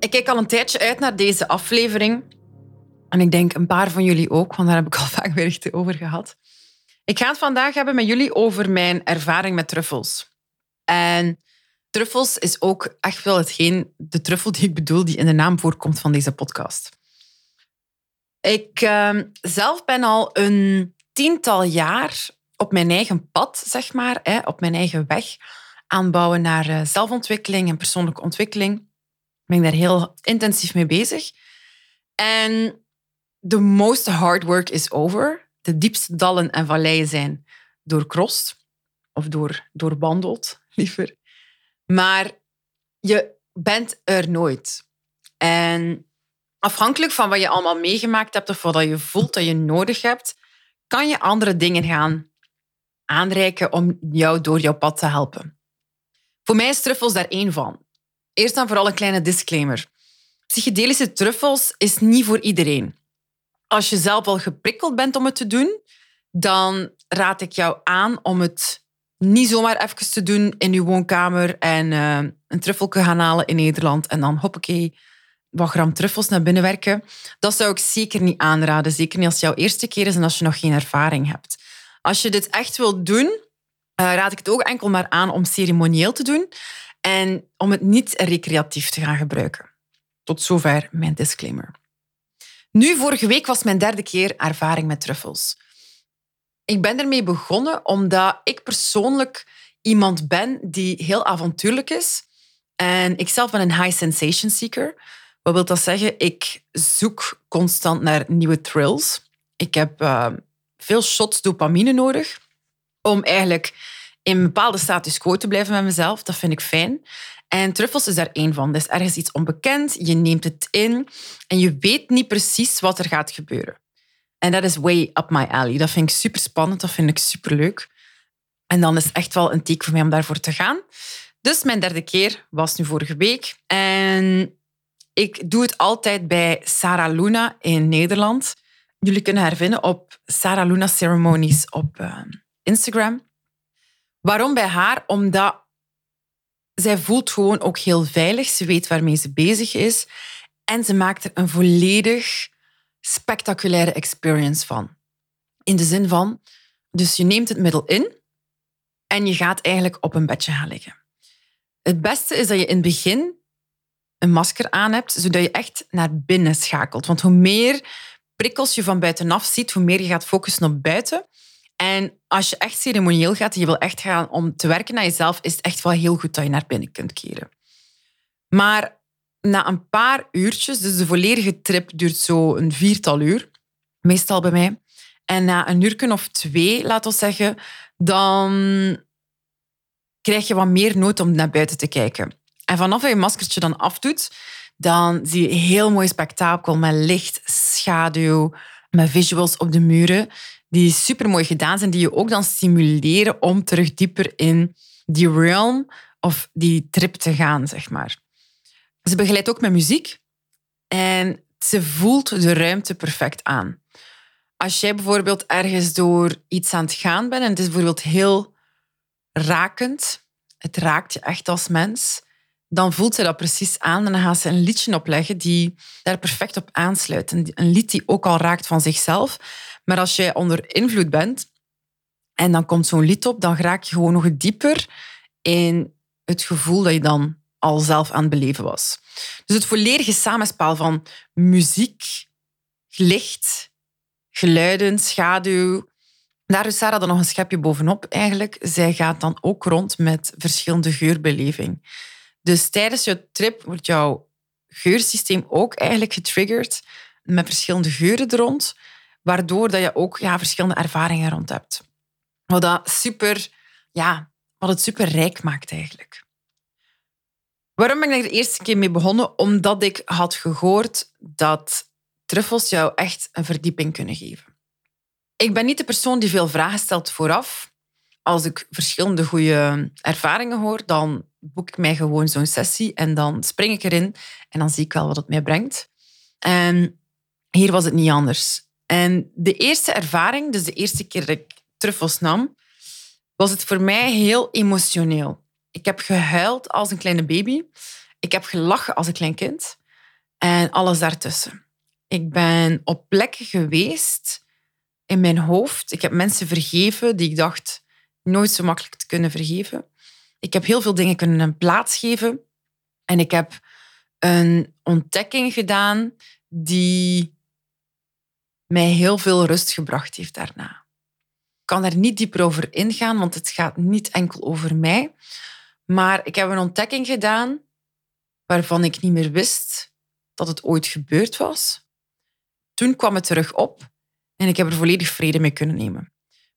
Ik kijk al een tijdje uit naar deze aflevering. En ik denk een paar van jullie ook, want daar heb ik al vaak berichten over gehad. Ik ga het vandaag hebben met jullie over mijn ervaring met truffels. En truffels is ook echt wel hetgeen, de truffel die ik bedoel, die in de naam voorkomt van deze podcast. Ik uh, zelf ben al een tiental jaar op mijn eigen pad, zeg maar, hè, op mijn eigen weg aanbouwen naar eh, zelfontwikkeling en persoonlijke ontwikkeling ben daar heel intensief mee bezig. En the most hard work is over. De diepste dallen en valleien zijn doorkrost. Of door, doorwandeld, liever. Maar je bent er nooit. En afhankelijk van wat je allemaal meegemaakt hebt of wat je voelt dat je nodig hebt, kan je andere dingen gaan aanreiken om jou door jouw pad te helpen. Voor mij is truffels daar één van. Eerst en vooral een kleine disclaimer. Psychedelische truffels is niet voor iedereen. Als je zelf al geprikkeld bent om het te doen, dan raad ik jou aan om het niet zomaar even te doen in je woonkamer en uh, een truffelke gaan halen in Nederland en dan hoppakee, wat gram truffels naar binnen werken. Dat zou ik zeker niet aanraden. Zeker niet als het jouw eerste keer is en als je nog geen ervaring hebt. Als je dit echt wilt doen, uh, raad ik het ook enkel maar aan om ceremonieel te doen. En om het niet recreatief te gaan gebruiken. Tot zover mijn disclaimer. Nu, vorige week was mijn derde keer ervaring met truffels. Ik ben ermee begonnen omdat ik persoonlijk iemand ben die heel avontuurlijk is. En ik zelf ben een high sensation seeker. Wat wil dat zeggen? Ik zoek constant naar nieuwe thrills. Ik heb uh, veel shots dopamine nodig om eigenlijk in een bepaalde status quo te blijven met mezelf. Dat vind ik fijn. En truffels is daar één van. Is ergens iets onbekend, je neemt het in en je weet niet precies wat er gaat gebeuren. En dat is way up my alley. Dat vind ik super spannend, dat vind ik super leuk. En dan is echt wel een teken voor mij om daarvoor te gaan. Dus mijn derde keer was nu vorige week. En ik doe het altijd bij Sarah Luna in Nederland. Jullie kunnen haar vinden op Sarah Luna Ceremonies op uh, Instagram. Waarom bij haar? Omdat zij voelt gewoon ook heel veilig. Ze weet waarmee ze bezig is. En ze maakt er een volledig spectaculaire experience van. In de zin van, dus je neemt het middel in en je gaat eigenlijk op een bedje gaan liggen. Het beste is dat je in het begin een masker aan hebt, zodat je echt naar binnen schakelt. Want hoe meer prikkels je van buitenaf ziet, hoe meer je gaat focussen op buiten, en als je echt ceremonieel gaat en je wil echt gaan om te werken aan jezelf, is het echt wel heel goed dat je naar binnen kunt keren. Maar na een paar uurtjes, dus de volledige trip duurt zo een viertal uur, meestal bij mij. En na een uur of twee, laten we zeggen, dan krijg je wat meer nood om naar buiten te kijken. En vanaf je maskertje dan afdoet, dan zie je een heel mooi spektakel met licht, schaduw, met visuals op de muren die super mooi gedaan zijn, die je ook dan stimuleren om terug dieper in die realm of die trip te gaan, zeg maar. Ze begeleidt ook met muziek en ze voelt de ruimte perfect aan. Als jij bijvoorbeeld ergens door iets aan het gaan bent en het is bijvoorbeeld heel rakend, het raakt je echt als mens, dan voelt ze dat precies aan en dan gaat ze een liedje opleggen die daar perfect op aansluit. Een lied die ook al raakt van zichzelf, maar als jij onder invloed bent en dan komt zo'n lied op, dan raak je gewoon nog dieper in het gevoel dat je dan al zelf aan het beleven was. Dus het volledige samenspel van muziek, licht, geluiden, schaduw. Daar is Sarah dan nog een schepje bovenop eigenlijk. Zij gaat dan ook rond met verschillende geurbeleving. Dus tijdens je trip wordt jouw geursysteem ook eigenlijk getriggerd met verschillende geuren er rond waardoor dat je ook ja, verschillende ervaringen rond hebt. Wat, dat super, ja, wat het super rijk maakt eigenlijk. Waarom ben ik er de eerste keer mee begonnen? Omdat ik had gehoord dat truffels jou echt een verdieping kunnen geven. Ik ben niet de persoon die veel vragen stelt vooraf. Als ik verschillende goede ervaringen hoor, dan boek ik mij gewoon zo'n sessie en dan spring ik erin en dan zie ik wel wat het mij brengt. En hier was het niet anders. En de eerste ervaring, dus de eerste keer dat ik truffels nam, was het voor mij heel emotioneel. Ik heb gehuild als een kleine baby. Ik heb gelachen als een klein kind. En alles daartussen. Ik ben op plekken geweest in mijn hoofd. Ik heb mensen vergeven die ik dacht nooit zo makkelijk te kunnen vergeven. Ik heb heel veel dingen kunnen plaatsgeven. En ik heb een ontdekking gedaan die mij heel veel rust gebracht heeft daarna. Ik kan daar niet dieper over ingaan, want het gaat niet enkel over mij. Maar ik heb een ontdekking gedaan waarvan ik niet meer wist dat het ooit gebeurd was. Toen kwam het terug op en ik heb er volledig vrede mee kunnen nemen.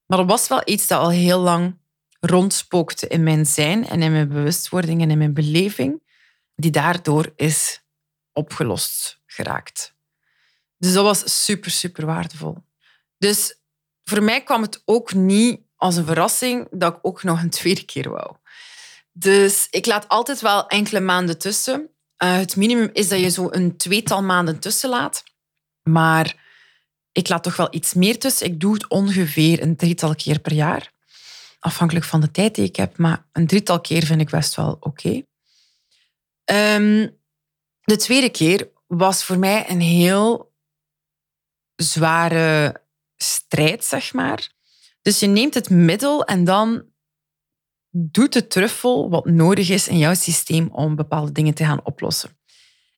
Maar er was wel iets dat al heel lang rondspookte in mijn zijn en in mijn bewustwording en in mijn beleving, die daardoor is opgelost geraakt. Dus dat was super, super waardevol. Dus voor mij kwam het ook niet als een verrassing dat ik ook nog een tweede keer wou. Dus ik laat altijd wel enkele maanden tussen. Uh, het minimum is dat je zo een tweetal maanden tussen laat. Maar ik laat toch wel iets meer tussen. Ik doe het ongeveer een drietal keer per jaar. Afhankelijk van de tijd die ik heb. Maar een drietal keer vind ik best wel oké. Ehm, de tweede keer was voor mij een heel zware strijd, zeg maar. Dus je neemt het middel en dan doet de truffel wat nodig is in jouw systeem om bepaalde dingen te gaan oplossen.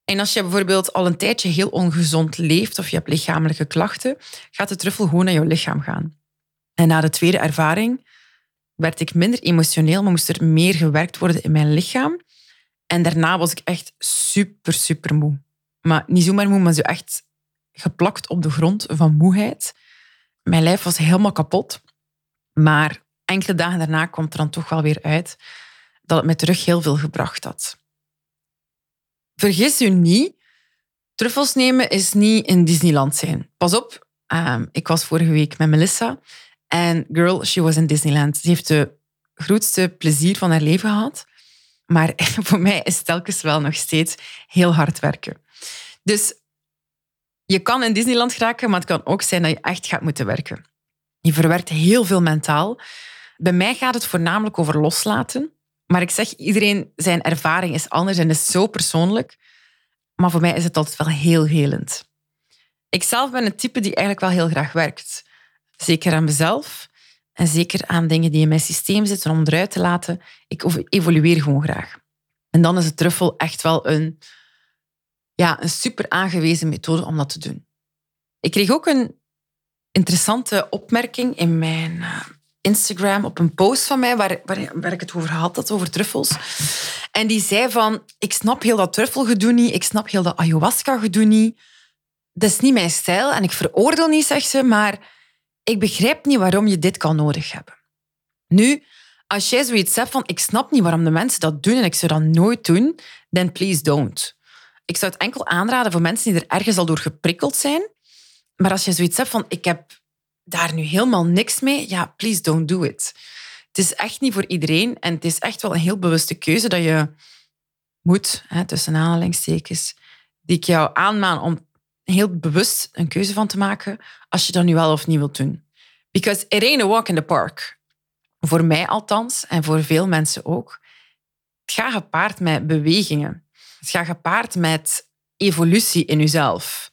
En als je bijvoorbeeld al een tijdje heel ongezond leeft of je hebt lichamelijke klachten, gaat de truffel gewoon naar jouw lichaam gaan. En na de tweede ervaring werd ik minder emotioneel, maar moest er meer gewerkt worden in mijn lichaam. En daarna was ik echt super, super moe. Maar niet zomaar moe, maar zo echt geplakt op de grond van moeheid. Mijn lijf was helemaal kapot. Maar enkele dagen daarna komt er dan toch wel weer uit dat het me terug heel veel gebracht had. Vergis u niet, truffels nemen is niet in Disneyland zijn. Pas op, ehm, ik was vorige week met Melissa en girl, she was in Disneyland. Ze heeft de grootste plezier van haar leven gehad. Maar voor mij is het telkens wel nog steeds heel hard werken. Dus je kan in Disneyland geraken, maar het kan ook zijn dat je echt gaat moeten werken. Je verwerkt heel veel mentaal. Bij mij gaat het voornamelijk over loslaten. Maar ik zeg, iedereen zijn ervaring is anders en is zo persoonlijk. Maar voor mij is het altijd wel heel helend. Ik zelf ben het type die eigenlijk wel heel graag werkt. Zeker aan mezelf en zeker aan dingen die in mijn systeem zitten om eruit te laten. Ik evolueer gewoon graag. En dan is het truffel echt wel een, ja, een super aangewezen methode om dat te doen. Ik kreeg ook een interessante opmerking in mijn eh, Instagram op een post van mij waar, waar, waar ik het over had, dat over truffels. En die zei van, ik snap heel dat truffelgedoe niet, ik snap heel dat ayahuasca-gedoe niet. Dat is niet mijn stijl en ik veroordeel niet, zegt ze, maar ik begrijp niet waarom je dit kan nodig hebben. Nu, als jij zoiets hebt van, ik snap niet waarom de mensen dat doen en ik zou dat nooit doen, then please don't. Ik zou het enkel aanraden voor mensen die er ergens al door geprikkeld zijn. Maar als je zoiets hebt van, ik heb daar nu helemaal niks mee, ja, please don't do it. Het is echt niet voor iedereen en het is echt wel een heel bewuste keuze dat je moet, hè, tussen aanhalingstekens, die ik jou aanmaan om heel bewust een keuze van te maken als je dat nu wel of niet wilt doen. Because it ain't a walk in the park. Voor mij althans en voor veel mensen ook. Het gaat gepaard met bewegingen. Het gaat gepaard met evolutie in jezelf.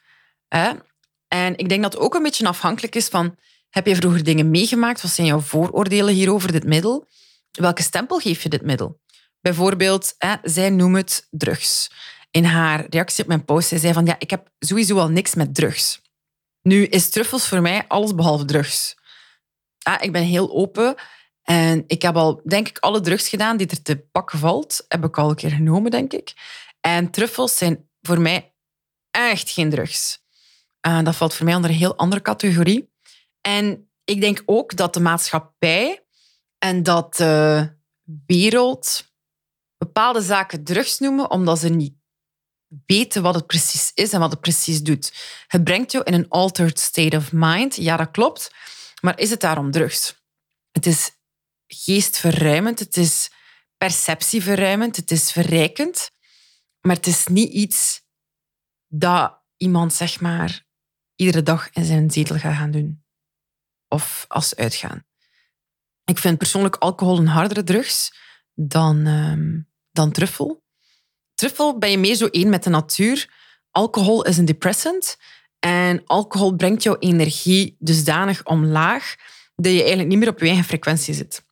En ik denk dat het ook een beetje afhankelijk is van, heb je vroeger dingen meegemaakt? Wat zijn jouw vooroordelen hierover, dit middel? Welke stempel geef je dit middel? Bijvoorbeeld, zij noemt het drugs. In haar reactie op mijn post zei van, ja, ik heb sowieso al niks met drugs. Nu is truffels voor mij alles behalve drugs. Ah, ik ben heel open en ik heb al, denk ik, alle drugs gedaan die er te pakken valt. Heb ik al een keer genomen, denk ik. En truffels zijn voor mij echt geen drugs. Uh, dat valt voor mij onder een heel andere categorie. En ik denk ook dat de maatschappij en dat de wereld bepaalde zaken drugs noemen omdat ze niet weten wat het precies is en wat het precies doet. Het brengt jou in een altered state of mind. Ja, dat klopt. Maar is het daarom drugs? Het is geestverruimend, het is perceptieverruimend, het is verrijkend. Maar het is niet iets dat iemand, zeg maar, iedere dag in zijn zetel gaat gaan doen. Of als uitgaan. Ik vind persoonlijk alcohol een hardere drugs dan, uh, dan truffel. Truffel ben je meer zo één met de natuur. Alcohol is een depressant. En alcohol brengt jouw energie dusdanig omlaag dat je eigenlijk niet meer op je eigen frequentie zit.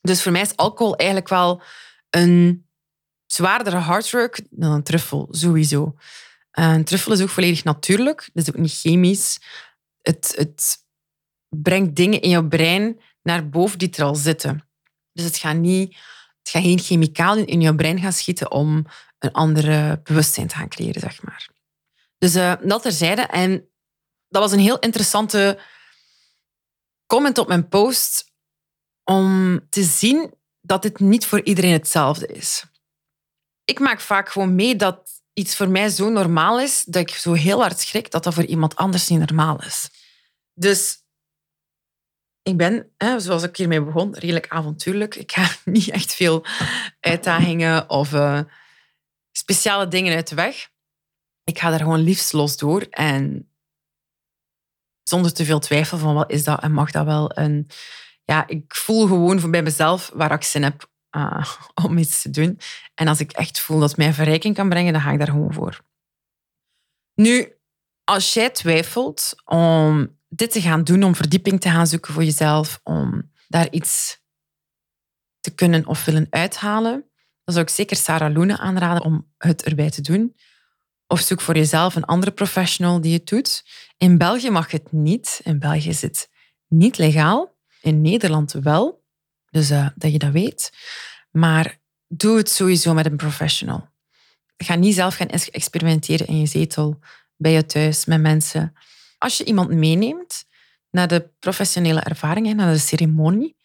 Dus voor mij is alcohol eigenlijk wel een zwaardere hardwork dan een truffel, sowieso. Een truffel is ook volledig natuurlijk, dat is ook niet chemisch. Het, het brengt dingen in jouw brein naar boven die er al zitten. Dus het gaat, niet, het gaat geen chemicaliën in jouw brein gaan schieten om een andere bewustzijn te gaan creëren, zeg maar. Dus uh, dat terzijde. En dat was een heel interessante comment op mijn post om te zien dat dit niet voor iedereen hetzelfde is. Ik maak vaak gewoon mee dat iets voor mij zo normaal is dat ik zo heel hard schrik dat dat voor iemand anders niet normaal is. Dus ik ben, zoals ik hiermee begon, redelijk avontuurlijk. Ik ga niet echt veel uitdagingen of uh, speciale dingen uit de weg. Ik ga daar gewoon liefst los door en zonder te veel twijfel van wat is dat en mag dat wel. En ja, ik voel gewoon bij mezelf waar ik zin heb uh, om iets te doen. En als ik echt voel dat het mij verrijking kan brengen, dan ga ik daar gewoon voor. Nu, als jij twijfelt om dit te gaan doen, om verdieping te gaan zoeken voor jezelf, om daar iets te kunnen of willen uithalen, dan zou ik zeker Sarah Loene aanraden om het erbij te doen. Of zoek voor jezelf een andere professional die het doet. In België mag het niet. In België is het niet legaal. In Nederland wel. Dus uh, dat je dat weet. Maar doe het sowieso met een professional. Ga niet zelf gaan experimenteren in je zetel, bij je thuis, met mensen. Als je iemand meeneemt naar de professionele ervaringen, naar de ceremonie,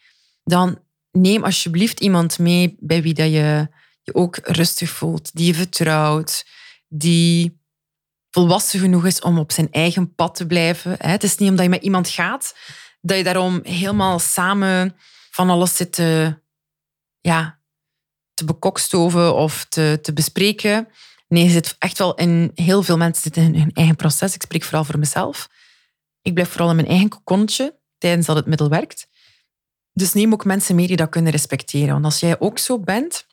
dan neem alsjeblieft iemand mee bij wie dat je je ook rustig voelt, die je vertrouwt, die volwassen genoeg is om op zijn eigen pad te blijven. Het is niet omdat je met iemand gaat dat je daarom helemaal samen van alles zit te, ja, te bekokstoven of te, te bespreken. Nee, je zit echt wel in... Heel veel mensen zitten in hun eigen proces. Ik spreek vooral voor mezelf. Ik blijf vooral in mijn eigen kokonnetje tijdens dat het middel werkt. Dus neem ook mensen mee die dat kunnen respecteren. Want als jij ook zo bent,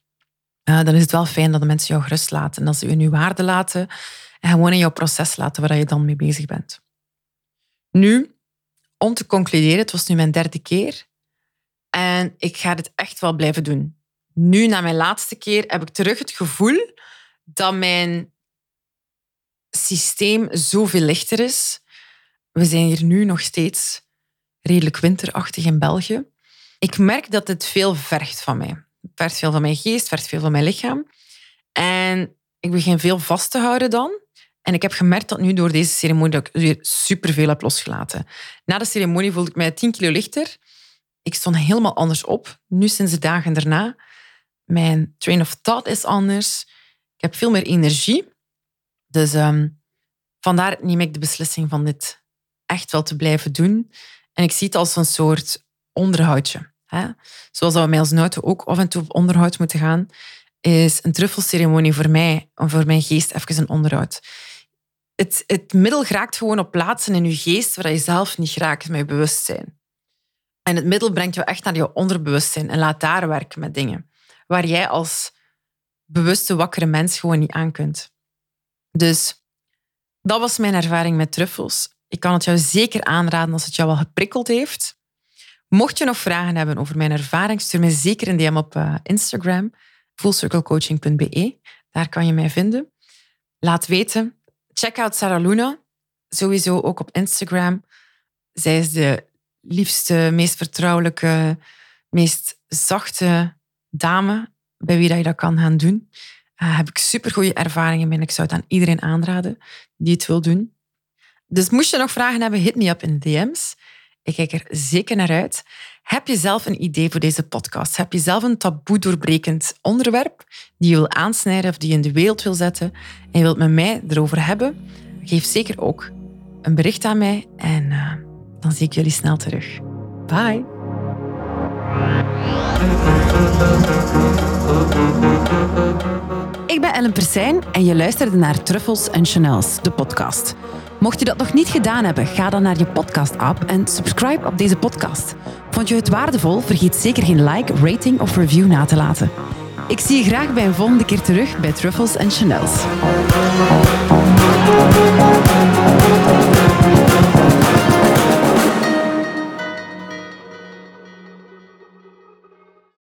uh, dan is het wel fijn dat de mensen jou gerust laten. En dat ze je je waarde laten en gewoon in jouw proces laten waar je dan mee bezig bent. Nu, om te concluderen, het was nu mijn derde keer. En ik ga dit echt wel blijven doen. Nu, na mijn laatste keer, heb ik terug het gevoel dat mijn systeem zoveel lichter is. We zijn hier nu nog steeds redelijk winterachtig in België. Ik merk dat het veel vergt van mij. Het vergt veel van mijn geest, vergt veel van mijn lichaam. En ik begin veel vast te houden dan. En ik heb gemerkt dat nu door deze ceremonie dat ik weer superveel heb losgelaten. Na de ceremonie voelde ik mij 10 kilo lichter. Ik stond helemaal anders op. Nu sinds de dagen daarna. Mijn train of thought is anders. Ik heb veel meer energie. Dus um, vandaar neem ik de beslissing van dit echt wel te blijven doen. En ik zie het als een soort onderhoudje. Hè? Zoals we met ons auto ook af en toe op onderhoud moeten gaan, is een truffelceremonie voor mij, voor mijn geest, even een onderhoud. Het, het middel geraakt gewoon op plaatsen in je geest waar je zelf niet raakt met je bewustzijn. En het middel brengt jou echt naar je onderbewustzijn en laat daar werken met dingen waar jij als bewuste, wakkere mens gewoon niet aan kunt. Dus dat was mijn ervaring met truffels. Ik kan het jou zeker aanraden als het jou al geprikkeld heeft. Mocht je nog vragen hebben over mijn ervaring, stuur me zeker een DM op uh, Instagram, fullcirclecoaching.be. Daar kan je mij vinden. Laat weten. Check out Sarah Luna, sowieso ook op Instagram. Zij is de liefste, meest vertrouwelijke, meest zachte dame bij wie dat je dat kan gaan doen. Uh, heb ik super goede ervaringen mee. Ik zou het aan iedereen aanraden die het wil doen. Dus moest je nog vragen hebben, hit me up in de DM's. Ik kijk er zeker naar uit. Heb je zelf een idee voor deze podcast? Heb je zelf een taboe doorbrekend onderwerp die je wil aansnijden of die je in de wereld wil zetten en je wilt met mij erover hebben? Geef zeker ook een bericht aan mij en uh, dan zie ik jullie snel terug. Bye! Ik ben Ellen Persijn en je luisterde naar Truffles en Chanels, de podcast. Mocht je dat nog niet gedaan hebben, ga dan naar je podcast-app en subscribe op deze podcast. Vond je het waardevol? Vergeet zeker geen like, rating of review na te laten. Ik zie je graag bij een volgende keer terug bij Truffles en Chanels.